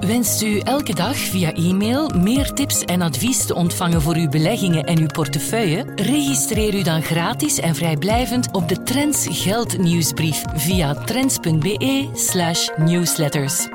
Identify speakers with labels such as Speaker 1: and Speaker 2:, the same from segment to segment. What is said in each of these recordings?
Speaker 1: Wenst u elke dag via e-mail meer tips en advies te ontvangen voor uw beleggingen en uw portefeuille? Registreer u dan gratis en vrijblijvend op de Trends Geld nieuwsbrief via trends.be/newsletters.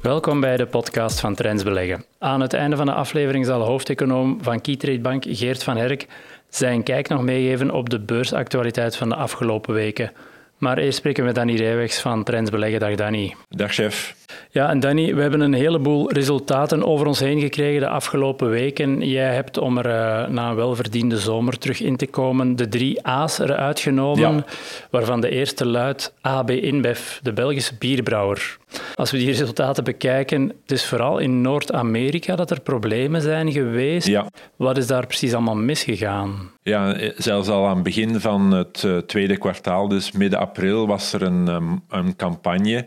Speaker 2: Welkom bij de podcast van Trends Beleggen. Aan het einde van de aflevering zal hoofdeconoom van Keytrade Bank Geert van Herk zijn kijk nog meegeven op de beursactualiteit van de afgelopen weken. Maar eerst spreken we Danny Rijwegs van Trends Beleggen. Dag Danny.
Speaker 3: Dag chef.
Speaker 2: Ja, en Danny, we hebben een heleboel resultaten over ons heen gekregen de afgelopen weken. Jij hebt, om er uh, na een welverdiende zomer terug in te komen, de drie A's eruit genomen, ja. waarvan de eerste luidt AB InBev, de Belgische bierbrouwer. Als we die resultaten bekijken, het is vooral in Noord-Amerika dat er problemen zijn geweest.
Speaker 3: Ja.
Speaker 2: Wat is daar precies allemaal misgegaan?
Speaker 3: Ja, zelfs al aan het begin van het uh, tweede kwartaal, dus midden april, was er een, een campagne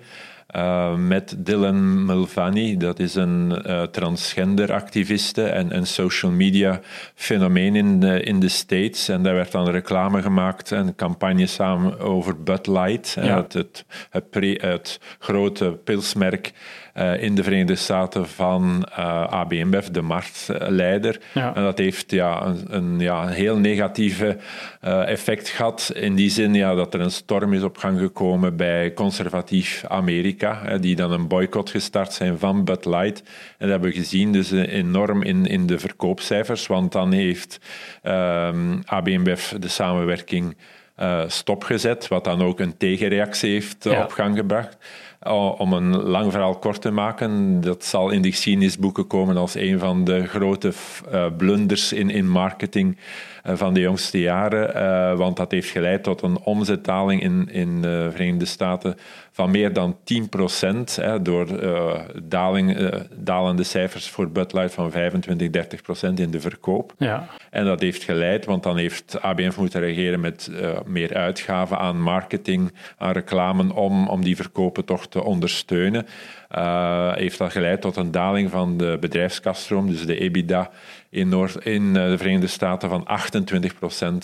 Speaker 3: uh, met Dylan Mulvaney. Dat is een uh, transgender activiste en een social media fenomeen in de, in de States. En daar werd dan reclame gemaakt, een campagne samen over Bud Light, ja. het, het, het, pre, het, grote pilsmerk uh, in de Verenigde Staten van AB InBev, de marktleider.
Speaker 2: Ja.
Speaker 3: En dat heeft ja, een, een ja, heel negatieve effect gehad. In die zin ja, dat er een storm is op gang gekomen bij conservatief Amerika die dan een boycott gestart zijn van Bud Light. En dat hebben we gezien dus enorm in, in de verkoopcijfers, want dan heeft um, AB InBev de samenwerking uh, stopgezet, wat dan ook een tegenreactie heeft
Speaker 2: ja.
Speaker 3: op gang gebracht. Om een lang verhaal kort te maken, dat zal in de geschiedenisboeken komen als een van de grote uh, blunders in, in marketing van de jongste jaren. Uh, want dat heeft geleid tot een omzetdaling in, in de Verenigde Staten van meer dan 10 procent. Door daling, dalende cijfers voor Bud Light van 25, 30 procent in de verkoop.
Speaker 2: Ja.
Speaker 3: En dat heeft geleid, want dan heeft ABF moeten reageren met meer uitgaven aan marketing, aan reclame, om, om die verkopen toch te ondersteunen, uh, heeft dat geleid tot een daling van de bedrijfskaststroom, dus de EBITDA in, Noord, in de Verenigde Staten van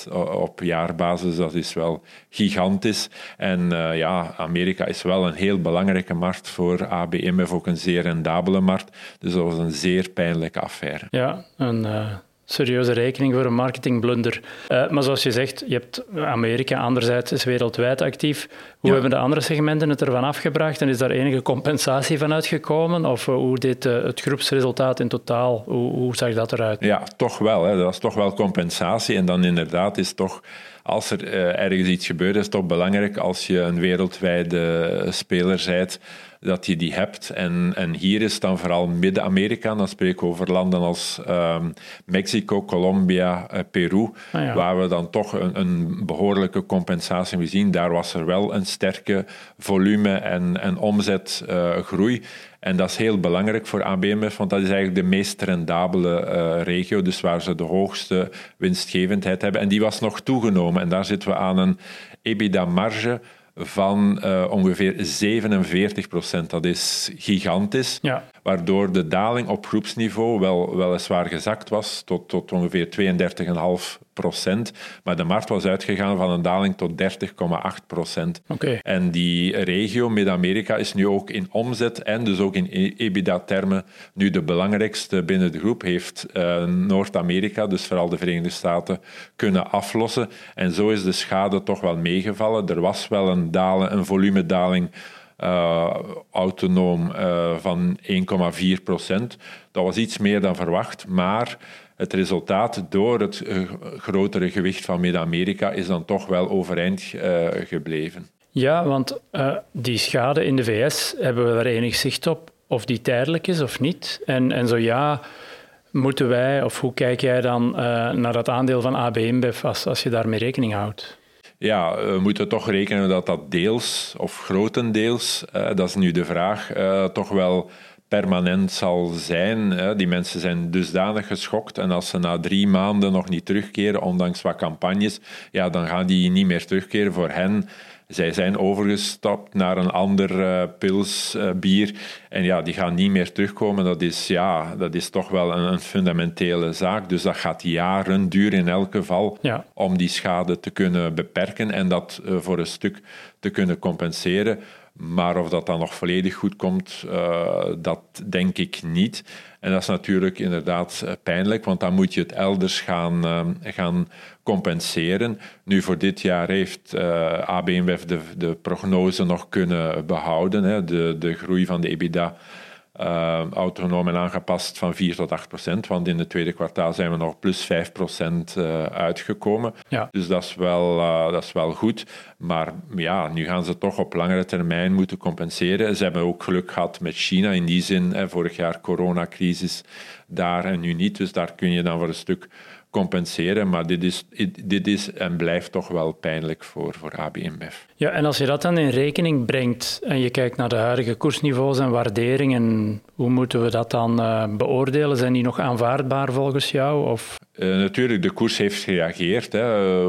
Speaker 3: 28% op jaarbasis. Dat is wel gigantisch. En uh, ja, Amerika is wel een heel belangrijke markt voor ABM, ook een zeer rendabele markt. Dus dat was een zeer pijnlijke affaire.
Speaker 2: Ja, uh, serieuze rekening voor een marketingblunder. Uh, maar zoals je zegt, je hebt Amerika, anderzijds is wereldwijd actief. Hoe ja. hebben de andere segmenten het ervan afgebracht en is daar enige compensatie van uitgekomen? Of uh, hoe deed uh, het groepsresultaat in totaal? Hoe, hoe, zag dat eruit?
Speaker 3: Ja, toch wel. Hè. Dat was toch wel compensatie. En dan inderdaad is toch, als er ergens iets gebeurt, is het toch belangrijk als je een wereldwijde speler bent dat je die hebt. En, en hier is dan vooral Midden-Amerika, dan spreek ik over landen als um, Mexico, Colombia, uh, Peru,
Speaker 2: ah, ja.
Speaker 3: waar we dan toch een, een behoorlijke compensatie hebben gezien. Daar was er wel een sterke volume en, en omzetgroei. Uh, en dat is heel belangrijk voor ABMF, want dat is eigenlijk de meest rendabele uh, regio, dus waar ze de hoogste winstgevendheid hebben. En die was nog toegenomen. En daar zitten we aan een EBITDA-marge van uh, ongeveer 47 procent. Dat is gigantisch.
Speaker 2: Ja.
Speaker 3: Waardoor de daling op groepsniveau wel, weliswaar gezakt was tot, tot ongeveer 32,5 procent. Maar de markt was uitgegaan van een daling tot 30,8 procent.
Speaker 2: Okay.
Speaker 3: En die regio, Midden-Amerika, is nu ook in omzet en dus ook in EBITDA-termen nu de belangrijkste binnen de groep. Heeft uh, Noord-Amerika, dus vooral de Verenigde Staten, kunnen aflossen. En zo is de schade toch wel meegevallen. Er was wel een, dalen, een volumedaling uh, autonoom uh, van 1,4 procent. Dat was iets meer dan verwacht, maar het resultaat door het uh, grotere gewicht van Midden-Amerika is dan toch wel overeind gebleven.
Speaker 2: Ja, want die schade in de VS, hebben we daar enig zicht op of die tijdelijk is of niet? En, en zo ja, moeten wij, of hoe kijk jij dan naar dat aandeel van AB InBev als, als je daarmee rekening houdt?
Speaker 3: Ja, we moeten toch rekenen dat dat deels of grotendeels, uh, dat is nu de vraag, toch wel permanent zal zijn. Die mensen zijn dusdanig geschokt en als ze na drie maanden nog niet terugkeren, ondanks wat campagnes, ja, dan gaan die niet meer terugkeren. Voor hen zij zijn overgestapt naar een ander uh, pils, uh, bier. En ja, die gaan niet meer terugkomen. Dat is, ja, dat is toch wel een, een fundamentele zaak. Dus dat gaat jaren duren in elk geval ja. om die schade te kunnen beperken en dat uh, voor een stuk te kunnen compenseren. Maar of dat dan nog volledig goed komt, uh, dat denk ik niet. En dat is natuurlijk inderdaad eh, pijnlijk, want dan moet je het elders gaan, uh, gaan compenseren. Nu, voor dit jaar heeft uh, AB InBev de, de prognose nog kunnen behouden. Hè. De, de groei van de EBITDA uh, autonoom en aangepast van 4 tot 8 procent. Want in het tweede kwartaal zijn we nog plus 5 procent uh, uitgekomen. Ja. Dus dat is, wel, uh, dat is wel goed. Maar ja, nu gaan ze toch op langere termijn moeten compenseren. Ze hebben ook geluk gehad met China. In die zin, hè, vorig jaar coronacrisis daar en nu niet. Dus daar kun je dan voor een stuk compenseren. Maar dit is, dit is en blijft toch wel pijnlijk voor, voor AB InBev.
Speaker 2: Ja, en als je dat dan in rekening brengt en je kijkt naar de huidige koersniveaus en waarderingen, hoe moeten we dat dan uh, beoordelen? Zijn die nog aanvaardbaar volgens jou? Of?
Speaker 3: Uh, natuurlijk, de koers heeft gereageerd. Hè.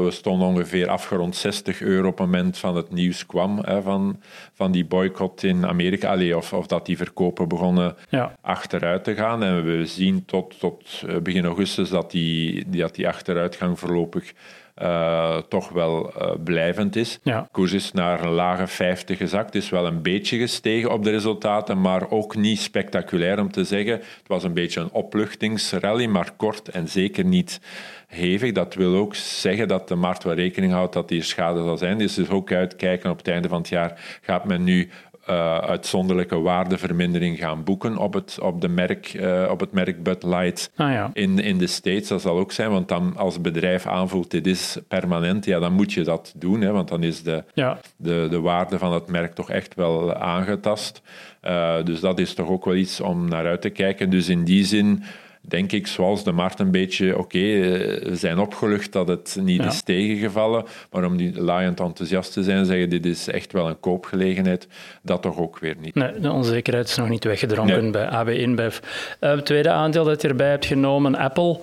Speaker 3: We stonden ongeveer afgerond 60 euro op het moment van het nieuws kwam hè, van, van die boycott in Amerika. Allee, of, of dat die verkopen begonnen ja. achteruit te gaan. En we zien tot, tot eh, begin augustus dat die, dat die achteruitgang voorlopig uh, toch wel uh, blijvend is. Ja. Koers is naar een lage 50 gezakt, is wel een beetje gestegen op de resultaten, maar ook niet spectaculair om te zeggen. Het was een beetje een opluchtingsrally, maar kort en zeker niet hevig. Dat wil ook zeggen dat de markt wel rekening houdt dat die schade zal zijn. Dus, dus ook uitkijken op het einde van het jaar gaat men nu uh, uitzonderlijke waardevermindering gaan boeken op het, op de merk, uh, op het merk Bud Light ah, ja. in, in de States. Dat zal ook zijn, want dan als bedrijf aanvoelt dit is permanent, ja, dan moet je dat doen, hè, want dan is de, ja. de, de waarde van het merk toch echt wel aangetast. Uh, dus dat is toch ook wel iets om naar uit te kijken. Dus in die zin denk ik, zoals de markt een beetje, oké, okay, eh, zijn opgelucht dat het niet is tegengevallen, maar om die laaiend enthousiast te zijn, zeggen dit is echt wel een koopgelegenheid, dat toch ook weer niet.
Speaker 2: Nee, de onzekerheid is nog niet weggedronken nee. bij AB InBev. Uh, het tweede aandeel dat je erbij hebt genomen, Apple,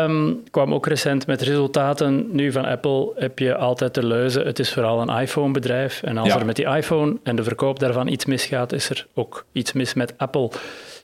Speaker 2: um, kwam ook recent met resultaten. Nu van Apple heb je altijd de leuze, het is vooral een iPhone-bedrijf en als ja. er met die iPhone en de verkoop daarvan iets misgaat, is er ook iets mis met Apple.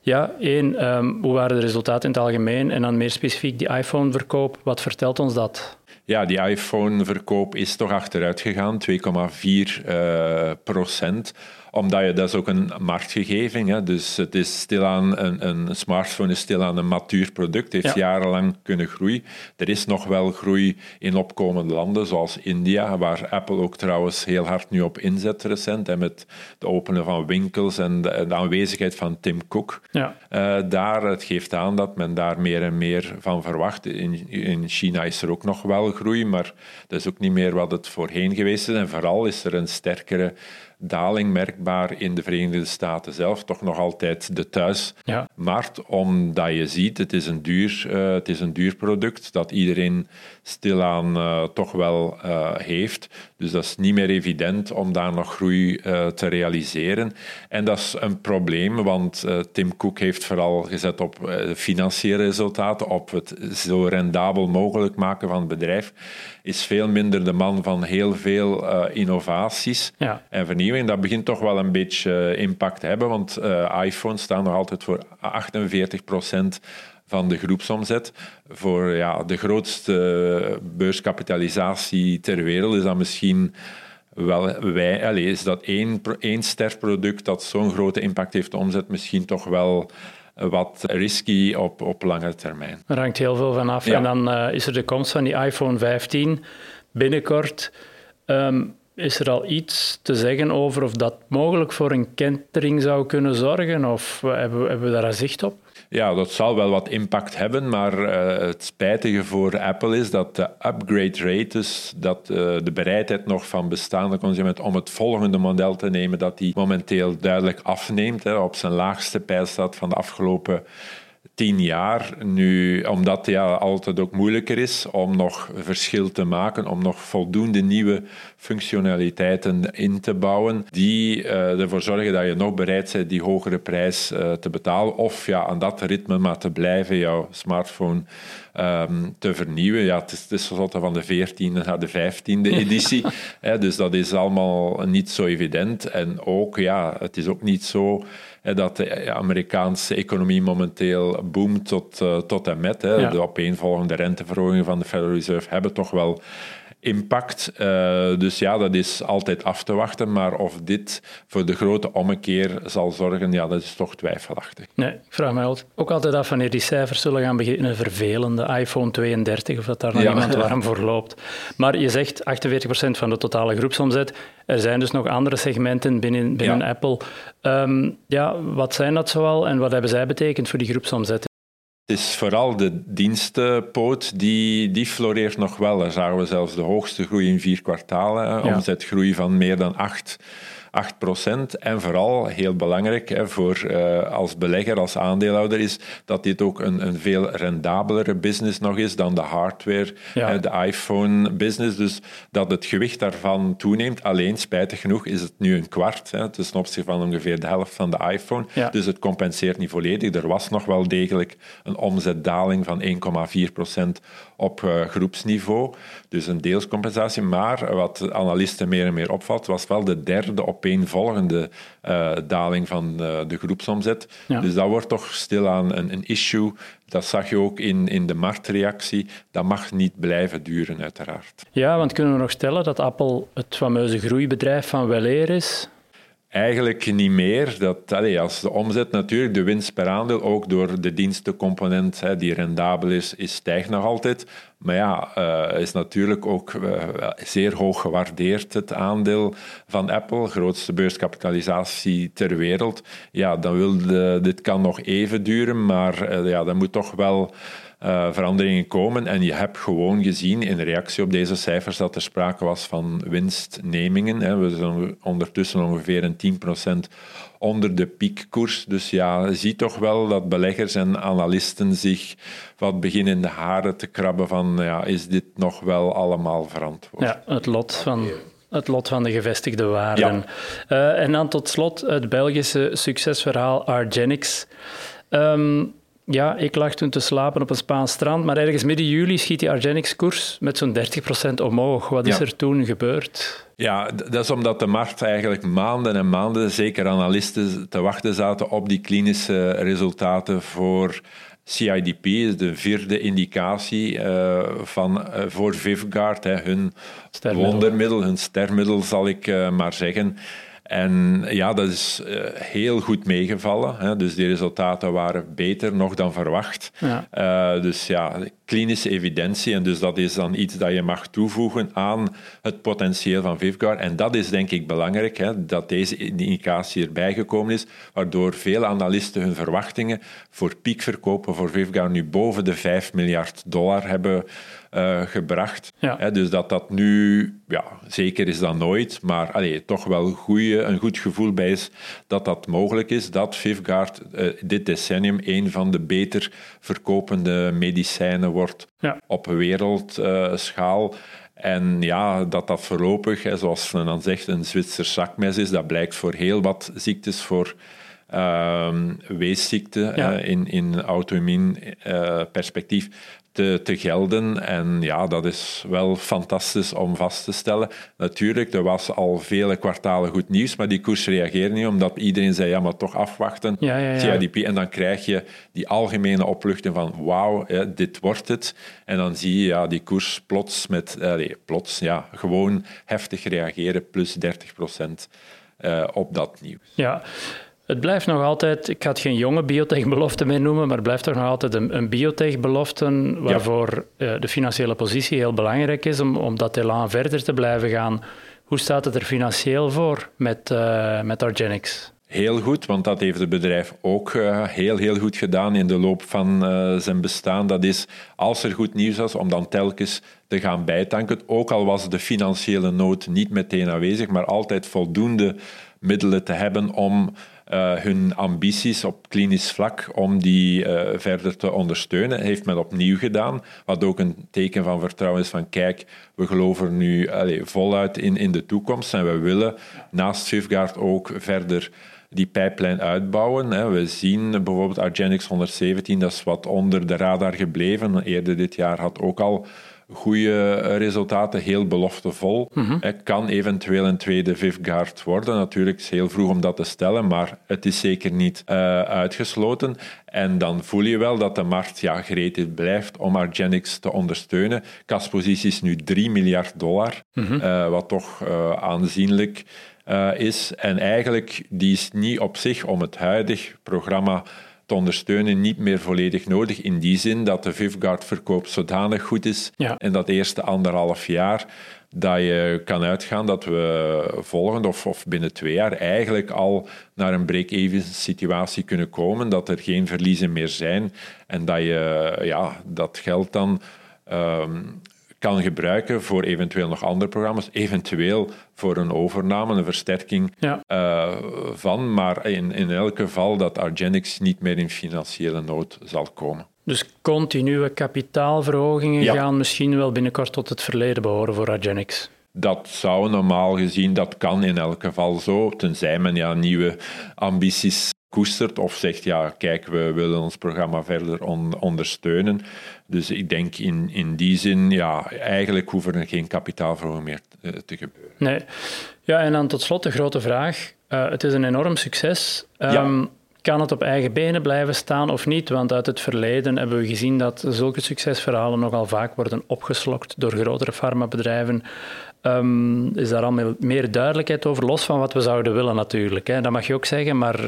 Speaker 2: Ja, één, um, hoe waren de resultaten in het algemeen? En dan meer specifiek die iPhone-verkoop. Wat vertelt ons dat?
Speaker 3: Ja, die iPhone-verkoop is toch achteruit gegaan, 2,4 uh, procent omdat je, dat is ook een marktgegeving. Hè? Dus het is stilaan, een, een smartphone is stilaan een matuur product, heeft jarenlang kunnen groeien. Er is nog wel groei in opkomende landen, zoals India, waar Apple ook trouwens heel hard nu op inzet recent, en met het openen van winkels en de, de aanwezigheid van Tim Cook. Ja. Uh, daar, het geeft aan dat men daar meer en meer van verwacht. In, in China is er ook nog wel groei, maar dat is ook niet meer wat het voorheen geweest is. En vooral is er een sterkere daling merkbaar in de Verenigde Staten zelf, toch nog altijd de thuismarkt, ja. omdat je ziet, het is een duur, uh, het is een duur product dat iedereen stilaan uh, toch wel uh, heeft. Dus dat is niet meer evident om daar nog groei te realiseren. En dat is een probleem, want Tim Cook heeft vooral gezet op financiële resultaten, op het zo rendabel mogelijk maken van het bedrijf, is veel minder de man van heel veel innovaties ja. en vernieuwing dat begint toch wel een beetje eh, impact te hebben, want iPhones staan nog altijd voor 48 procent van de groepsomzet. Voor ja, de grootste beurskapitalisatie ter wereld is dat misschien wel wij, allez, is dat één, één sterproduct dat zo'n grote impact heeft op de omzet misschien toch wel wat risky op, op lange termijn.
Speaker 2: Er hangt heel veel van af. Ja. En dan uh, is er de komst van die iPhone 15 binnenkort. Um, is er al iets te zeggen over of dat mogelijk voor een kentering zou kunnen zorgen? Of hebben we, hebben we daar een zicht op?
Speaker 3: Ja, dat zal wel wat impact hebben, maar uh, het spijtige voor Apple is dat de upgrade rate, dus dat uh, de bereidheid nog van bestaande consumenten om het volgende model te nemen, dat die momenteel duidelijk afneemt, hè, op zijn laagste pijl staat van de afgelopen tien jaar. Nu, omdat het ja, altijd ook moeilijker is om nog verschil te maken, om nog voldoende nieuwe functionaliteiten in te bouwen, die uh, ervoor zorgen dat je nog bereid bent die hogere prijs uh, te betalen. Of ja, aan dat ritme maar te blijven, jouw smartphone um, te vernieuwen. Ja, het is, is van de 14e naar de 15e editie. hè, dus dat is allemaal niet zo evident. En ook, ja, het is ook niet zo dat de Amerikaanse economie momenteel boomt tot, uh, tot en met. Hè. De opeenvolgende renteverhogingen van de Federal Reserve hebben toch wel impact. Uh, dus ja, dat is altijd af te wachten. Maar of dit voor de grote ommekeer zal zorgen, ja, dat is toch twijfelachtig.
Speaker 2: Nee, ik vraag mij ook altijd af wanneer die cijfers zullen gaan beginnen vervelen. De iPhone 32, of dat daar nog iemand warm voor loopt. Maar je zegt 48% van de totale groepsomzet. Er zijn dus nog andere segmenten binnen, binnen Apple. Um, ja, wat zijn dat zoal en wat hebben zij betekend voor die groepsomzet?
Speaker 3: Is vooral de dienstenpoot, die, die floreert nog wel. Daar zagen we zelfs de hoogste groei in vier kwartalen. Ja. Omzetgroei van meer dan acht 8%. En vooral, heel belangrijk hè, voor, uh, als belegger, als aandeelhouder, is dat dit ook een, een veel rendabelere business nog is dan de hardware, ja. de iPhone-business. Dus dat het gewicht daarvan toeneemt. Alleen, spijtig genoeg, is het nu een kwart. Hè, ten opzichte van ongeveer de helft van de iPhone. Ja. Dus het compenseert niet volledig. Er was nog wel degelijk een omzetdaling van 1,4% op uh, groepsniveau. Dus een deelscompensatie. Maar wat analisten meer en meer opvalt, was wel de derde opeenvolgende uh, daling van uh, de groepsomzet. Dus dat wordt toch stilaan een, een issue. Dat zag je ook in, in de marktreactie. Dat mag niet blijven duren, uiteraard.
Speaker 2: Ja, want kunnen we nog stellen dat Apple het fameuze groeibedrijf van weleer is?
Speaker 3: Eigenlijk niet meer. Dat, allez, als de omzet natuurlijk, de winst per aandeel, ook door de dienstencomponent hè, die rendabel is, is, stijgt nog altijd. Maar ja, uh, is natuurlijk ook uh, zeer hoog gewaardeerd het aandeel van Apple, grootste beurskapitalisatie ter wereld. Ja, dan wil de, dit kan nog even duren, maar uh, ja, dat moet toch wel uh, veranderingen komen. En je hebt gewoon gezien in reactie op deze cijfers dat er sprake was van winstnemingen. Hè. We zijn ondertussen ongeveer een 10% onder de piekkoers. Dus ja, je ziet toch wel dat beleggers en analisten zich wat beginnen in de haren te krabben van ja, is dit nog wel allemaal verantwoord?
Speaker 2: Ja, het lot van het lot van de gevestigde waarden. Ja. Uh, en dan tot slot het Belgische succesverhaal Argenix. Um, ja, ik lag toen te slapen op een Spaans strand, maar ergens midden juli schiet die Argenix-koers met zo'n 30% omhoog. Wat is er toen gebeurd?
Speaker 3: Ja, dat is omdat de markt eigenlijk maanden en maanden, zeker analisten, te wachten zaten op die klinische resultaten voor CIDP, de vierde indicatie uh, van, uh, voor Vivgaard, hè, hun wondermiddel, hun stermiddel zal ik uh, maar zeggen. En ja, dat is uh, heel goed meegevallen. Hè. Dus die resultaten waren beter nog dan verwacht. Ja. Uh, dus ja, klinische evidentie. En dus dat is dan iets dat je mag toevoegen aan het potentieel van Vivgar. En dat is denk ik belangrijk, hè, dat deze indicatie erbij gekomen is, waardoor veel analisten hun verwachtingen voor piekverkopen voor Vivgar nu boven de 5 miljard dollar hebben uh, gebracht. Ja. dus dat dat nu, ja, zeker is dat nooit, maar allee, toch wel goeie, een goed gevoel bij is dat dat mogelijk is, dat Vivgaard uh, dit decennium een van de beter verkopende medicijnen wordt ja. op wereldschaal. En ja, dat dat voorlopig, hè, zoals men dan zegt, een Zwitser zakmes is, dat blijkt voor heel wat ziektes, voor uh, weesziekten ja. uh, in, in auto-immuun uh, perspectief, te, te gelden. En ja, dat is wel fantastisch om vast te stellen. Natuurlijk, er was al vele kwartalen goed nieuws, maar die koers reageerde niet, omdat iedereen zei, ja, maar toch afwachten, ja, ja, ja. CIDP. En dan krijg je die algemene opluchting van, wauw, dit wordt het. En dan zie je ja, die koers plots met, allez, plots, ja, gewoon heftig reageren, plus 30 procent uh, op dat nieuws.
Speaker 2: Ja, het blijft nog altijd, ik ga het geen jonge biotech-belofte meer noemen, maar het blijft toch nog altijd een, een biotech-belofte waarvoor ja. uh, de financiële positie heel belangrijk is om, om dat elan verder te blijven gaan. Hoe staat het er financieel voor met, uh, met Argenix?
Speaker 3: Heel goed, want dat heeft het bedrijf ook uh, heel, heel goed gedaan in de loop van uh, zijn bestaan. Dat is, als er goed nieuws was, om dan telkens te gaan bijtanken. Ook al was de financiële nood niet meteen aanwezig, maar altijd voldoende middelen te hebben om uh, hun ambities op klinisch vlak om die uh, verder te ondersteunen. Heeft men opnieuw gedaan, wat ook een teken van vertrouwen is van kijk, we geloven nu voluit in, in de toekomst en we willen naast Swiftguard ook verder die pijplijn uitbouwen. We zien bijvoorbeeld Argenix 117, dat is wat onder de radar gebleven. Eerder dit jaar had ook al goede resultaten, heel beloftevol. Mm Het kan eventueel een tweede Vivgaard worden. Natuurlijk is het heel vroeg om dat te stellen, maar het is zeker niet uh, uitgesloten. En dan voel je wel dat de markt ja, gereed blijft om Argenix te ondersteunen. Kaspositie is nu 3 miljard dollar, mm uh, wat toch uh, aanzienlijk is. En eigenlijk, die is niet op zich om het huidig programma te ondersteunen niet meer volledig nodig. In die zin dat de Vivguard-verkoop zodanig goed is ja. in dat eerste anderhalf jaar dat je kan uitgaan dat we volgend of, of binnen twee jaar eigenlijk al naar een break-even situatie kunnen komen, dat er geen verliezen meer zijn en dat je ja, dat geld dan um, kan gebruiken voor eventueel nog andere programma's, eventueel voor een overname, een versterking uh, van, maar in, in elk geval dat Argenix niet meer in financiële nood zal komen.
Speaker 2: Dus continue kapitaalverhogingen gaan misschien wel binnenkort tot het verleden behoren voor Argenix?
Speaker 3: Dat zou normaal gezien, dat kan in elk geval zo, tenzij men ja, nieuwe ambities koestert of zegt, ja, kijk, we willen ons programma verder ondersteunen. Dus ik denk in, in die zin, ja, eigenlijk hoeven er geen kapitaalverhoging meer te, eh, te gebeuren.
Speaker 2: Nee. Ja, en dan tot slot de grote vraag. Uh, het is een enorm succes. Um, Kan het op eigen benen blijven staan of niet? Want uit het verleden hebben we gezien dat zulke succesverhalen nogal vaak worden opgeslokt door grotere farmabedrijven. Um, is daar al meer duidelijkheid over, los van wat we zouden willen natuurlijk. Hè? Dat mag je ook zeggen, maar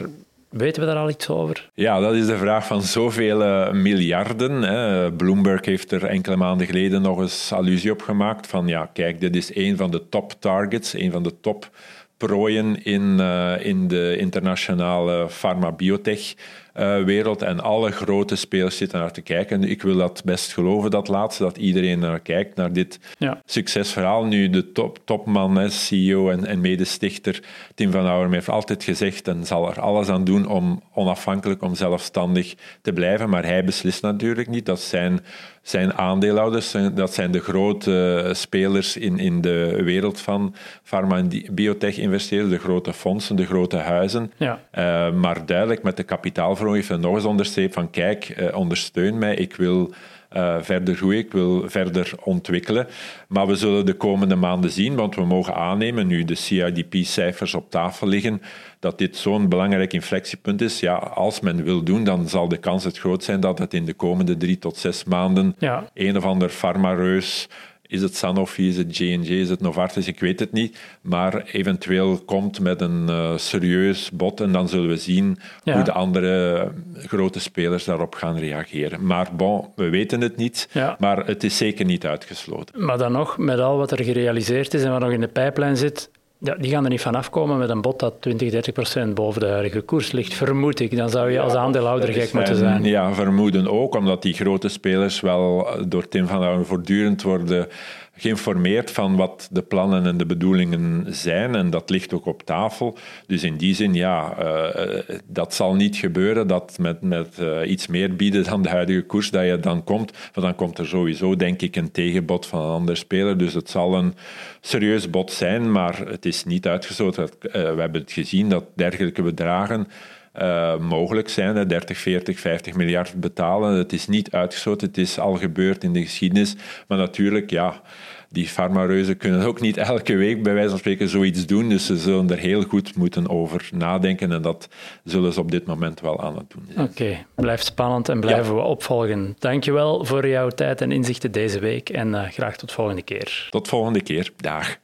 Speaker 2: Weten we daar al iets over?
Speaker 3: Ja, dat is de vraag van zoveel uh, miljarden. Hè. Bloomberg heeft er enkele maanden geleden nog eens allusie op gemaakt van ja, kijk, dit is een van de top targets, een van de top prooien in, uh, in de internationale pharma-biotech wereld en alle grote spelers zitten naar te kijken. Ik wil dat best geloven, dat laatste, dat iedereen naar kijkt, naar dit ja. succesverhaal. Nu, de top, topman, hè, CEO en, en medestichter Tim van Ouwerm heeft altijd gezegd en zal er alles aan doen om onafhankelijk, om zelfstandig te blijven, maar hij beslist natuurlijk niet. Dat zijn zijn aandeelhouders, dat zijn de grote spelers in, in de wereld van pharma- en biotech-investeerders, de grote fondsen, de grote huizen. Ja. Uh, maar duidelijk met de kapitaalverhoging nog eens onderstreept van kijk, eh, ondersteun mij, ik wil uh, verder groeien, ik wil verder ontwikkelen. Maar we zullen de komende maanden zien, want we mogen aannemen, nu de CIDP-cijfers op tafel liggen, dat dit zo'n belangrijk inflectiepunt is. Ja, als men wil doen, dan zal de kans het groot zijn dat het in de komende drie tot zes maanden ja. een of ander farmareus is het Sanofi, is het J&J, is het Novartis? Ik weet het niet. Maar eventueel komt met een uh, serieus bod en dan zullen we zien hoe de andere grote spelers daarop gaan reageren. Maar bon, we weten het niet, maar het is zeker niet uitgesloten.
Speaker 2: Maar dan nog, met al wat er gerealiseerd is en wat nog in de pijplijn zit, ja, die gaan er niet van afkomen met een bod dat 20, 30 procent boven de huidige koers ligt, vermoed ik. Dan zou je als aandeelhouder gek moeten zijn.
Speaker 3: Ja, vermoeden ook, omdat die grote spelers wel door Tim van Houten voortdurend worden geïnformeerd van wat de plannen en de bedoelingen zijn. En dat ligt ook op tafel. Dus in die zin, ja, uh, dat zal niet gebeuren dat met, met uh, iets meer bieden dan de huidige koers dat je dan komt. Want dan komt er sowieso, denk ik, een tegenbod van een ander speler. Dus het zal een serieus bod zijn, maar het is niet uitgesloten. we hebben het gezien dat dergelijke bedragen uh, mogelijk zijn. 30, 40, 50 miljard betalen. Het is niet uitgesloten, het is al gebeurd in de geschiedenis. Maar natuurlijk, ja, die farmareuzen kunnen ook niet elke week bij wijze van spreken zoiets doen. Dus ze zullen er heel goed moeten over nadenken. En dat zullen ze op dit moment wel aan het doen
Speaker 2: Oké, okay. blijft spannend en blijven we opvolgen. Dankjewel voor jouw tijd en inzichten deze week. En uh, graag tot volgende keer.
Speaker 3: Tot volgende keer. Dag.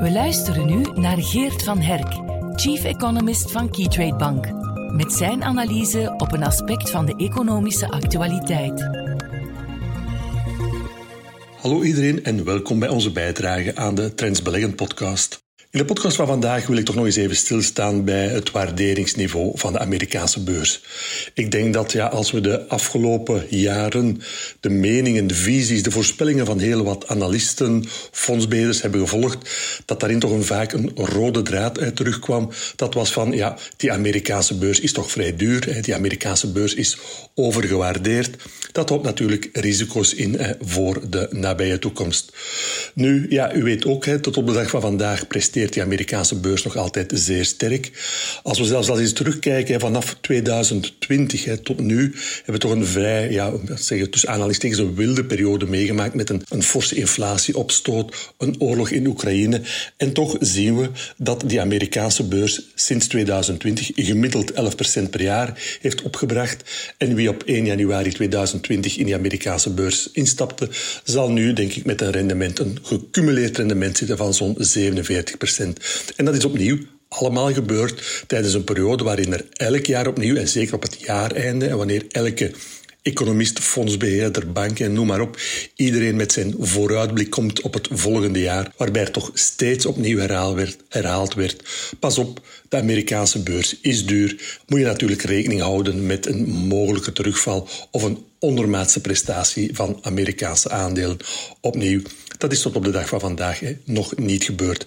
Speaker 1: We luisteren nu naar Geert van Herk, Chief Economist van Keytrade Bank met zijn analyse op een aspect van de economische actualiteit.
Speaker 4: Hallo iedereen en welkom bij onze bijdrage aan de Trends Beleggen podcast. In de podcast van vandaag wil ik toch nog eens even stilstaan bij het waarderingsniveau van de Amerikaanse beurs. Ik denk dat ja, als we de afgelopen jaren de meningen, de visies, de voorspellingen van heel wat analisten, fondsbeheerders hebben gevolgd, dat daarin toch een, vaak een rode draad uit terugkwam. Dat was van, ja, die Amerikaanse beurs is toch vrij duur, hè, die Amerikaanse beurs is overgewaardeerd. Dat houdt natuurlijk risico's in voor de nabije toekomst. Nu, ja, u weet ook, hè, tot op de dag van vandaag presteert die Amerikaanse beurs nog altijd zeer sterk. Als we zelfs al eens terugkijken, vanaf 2020 hè, tot nu, hebben we toch een vrij, ja, zeggen, tussen aanhalingstekens, een wilde periode meegemaakt met een, een forse inflatieopstoot, een oorlog in Oekraïne. En toch zien we dat die Amerikaanse beurs sinds 2020 gemiddeld 11% per jaar heeft opgebracht. En wie op 1 januari 2020 in die Amerikaanse beurs instapte, zal nu, denk ik, met een rendement, een gecumuleerd rendement zitten van zo'n 47%. En dat is opnieuw allemaal gebeurd tijdens een periode waarin er elk jaar opnieuw, en zeker op het jaareinde, en wanneer elke economist, fondsbeheerder, banken en noem maar op, iedereen met zijn vooruitblik komt op het volgende jaar, waarbij er toch steeds opnieuw herhaald werd, herhaald. Pas op, de Amerikaanse beurs is duur. Moet je natuurlijk rekening houden met een mogelijke terugval of een ondermaatse prestatie van Amerikaanse aandelen. Opnieuw, dat is tot op de dag van vandaag hè, nog niet gebeurd.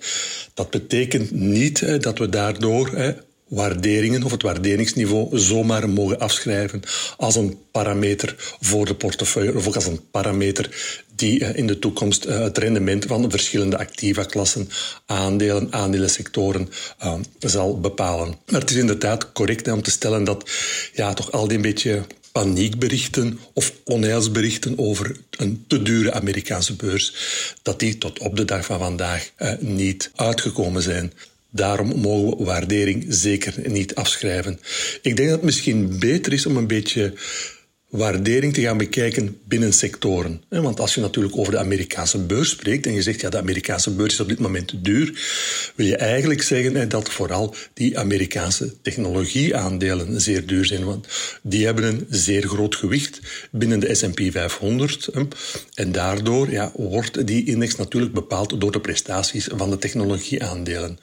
Speaker 4: Dat betekent niet hè, dat we daardoor hè, waarderingen of het waarderingsniveau zomaar mogen afschrijven als een parameter voor de portefeuille of ook als een parameter die in de toekomst eh, het rendement van de verschillende activa-klassen, aandelen, aandelensectoren uh, zal bepalen. Maar het is inderdaad correct om te stellen dat ja, toch al die een beetje paniekberichten of onheilsberichten over een te dure Amerikaanse beurs, dat die tot op de dag van vandaag uh, niet uitgekomen zijn. Daarom mogen we waardering zeker niet afschrijven. Ik denk dat het misschien beter is om een beetje waardering te gaan bekijken binnen sectoren. Want als je natuurlijk over de Amerikaanse beurs spreekt en je zegt ja, de Amerikaanse beurs is op dit moment duur, wil je eigenlijk zeggen dat vooral die Amerikaanse technologieaandelen zeer duur zijn. Want die hebben een zeer groot gewicht binnen de S&P 500. En daardoor ja, wordt die index natuurlijk bepaald door de prestaties van de technologieaandelen.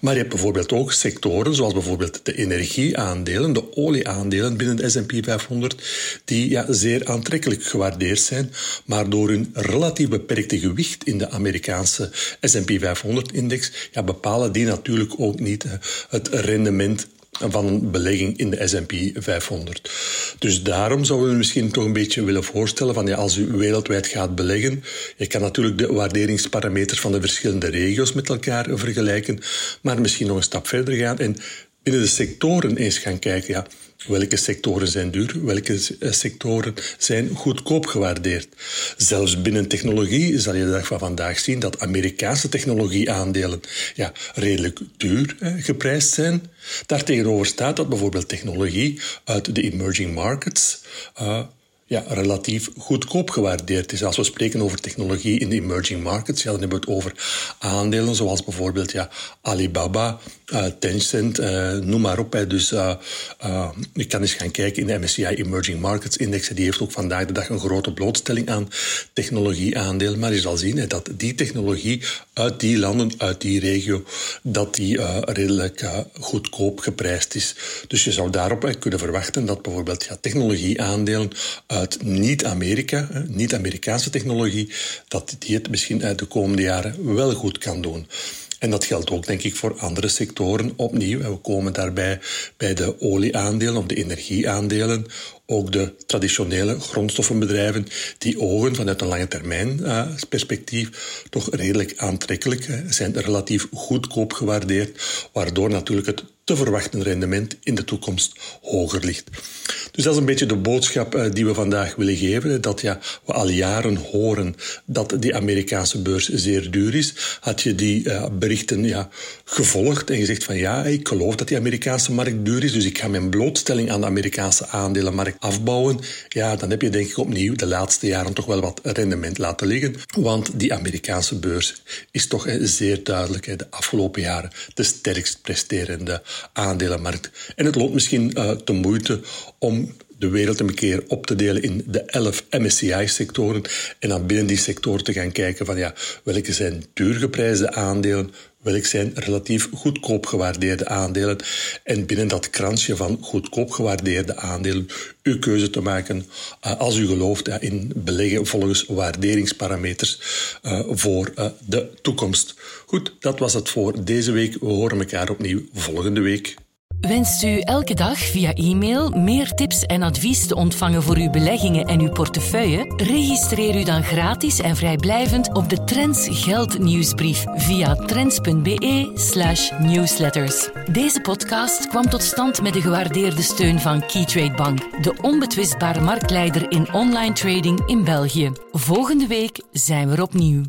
Speaker 4: Maar je hebt bijvoorbeeld ook sectoren zoals bijvoorbeeld de energieaandelen, de olieaandelen binnen de S&P 500 die ja, zeer aantrekkelijk gewaardeerd zijn, maar door hun relatief beperkte gewicht in de Amerikaanse S&P 500-index ja, bepalen die natuurlijk ook niet het rendement van een belegging in de S&P 500. Dus daarom zouden we misschien toch een beetje willen voorstellen van ja, als u wereldwijd gaat beleggen, je kan natuurlijk de waarderingsparameters van de verschillende regio's met elkaar vergelijken, maar misschien nog een stap verder gaan en binnen de sectoren eens gaan kijken. Ja, Welke sectoren zijn duur, welke eh, sectoren zijn goedkoop gewaardeerd. Zelfs binnen technologie zal je de dag van vandaag zien dat Amerikaanse technologieaandelen ja, redelijk duur eh, geprijsd zijn. Daartegenover staat dat bijvoorbeeld technologie uit de emerging markets uh, ja, relatief goedkoop gewaardeerd is. Als we spreken over technologie in de emerging markets, ja, dan hebben we het over aandelen zoals bijvoorbeeld ja, Alibaba, uh, Tencent, uh, noem maar op. Hè. Dus je kan eens gaan kijken in de MSCI Emerging Markets Index. Die heeft ook vandaag de dag een grote blootstelling aan technologieaandelen. Maar je zal zien hè, dat die technologie uit die landen, uit die regio, dat die redelijk goedkoop geprijsd is. Dus je zou daarop kunnen verwachten dat bijvoorbeeld ja, technologieaandelen uit niet-Amerika, niet-Amerikaanse technologie, dat die het misschien de komende jaren wel goed kan doen. En dat geldt ook, denk ik, voor andere sectoren opnieuw. we komen daarbij bij de olieaandelen of de energieaandelen. Ook de traditionele grondstoffenbedrijven, die ogen vanuit een lange termijn uh, perspectief toch redelijk aantrekkelijk zijn, relatief goedkoop gewaardeerd, waardoor natuurlijk het te verwachten rendement in de toekomst hoger ligt. Dus dat is een beetje de boodschap uh, die we vandaag willen geven. Dat ja, we al jaren horen dat die Amerikaanse beurs zeer duur is. Had je die uh, berichten ja, gevolgd en gezegd van ja, ik geloof dat die Amerikaanse markt duur is, dus ik ga mijn blootstelling aan de Amerikaanse aandelenmarkt afbouwen. Ja, dan heb je denk ik opnieuw de laatste jaren toch wel wat rendement laten liggen. Want die Amerikaanse beurs is toch zeer duidelijk de afgelopen jaren de sterkst presterende aandelenmarkt. En het loont misschien uh, de moeite om de wereld een keer op te delen in de 11 MSCI-sectoren en dan binnen die sectoren te gaan kijken van ja, welke zijn duurgeprijsde aandelen, welke zijn relatief goedkoop gewaardeerde aandelen en binnen dat kransje van goedkoop gewaardeerde aandelen uw keuze te maken uh, als u gelooft uh, in beleggen volgens waarderingsparameters uh, voor de toekomst. Goed, dat was het voor deze week. We horen elkaar opnieuw volgende week.
Speaker 1: Wenst u elke dag via e-mail meer tips en advies te ontvangen voor uw beleggingen en uw portefeuille? Registreer u dan gratis en vrijblijvend op de Trends Geld nieuwsbrief via trends.be/slash newsletters. Deze podcast kwam tot stand met de gewaardeerde steun van Keytrade Bank, de onbetwistbare marktleider in online trading in België. Volgende week zijn we opnieuw.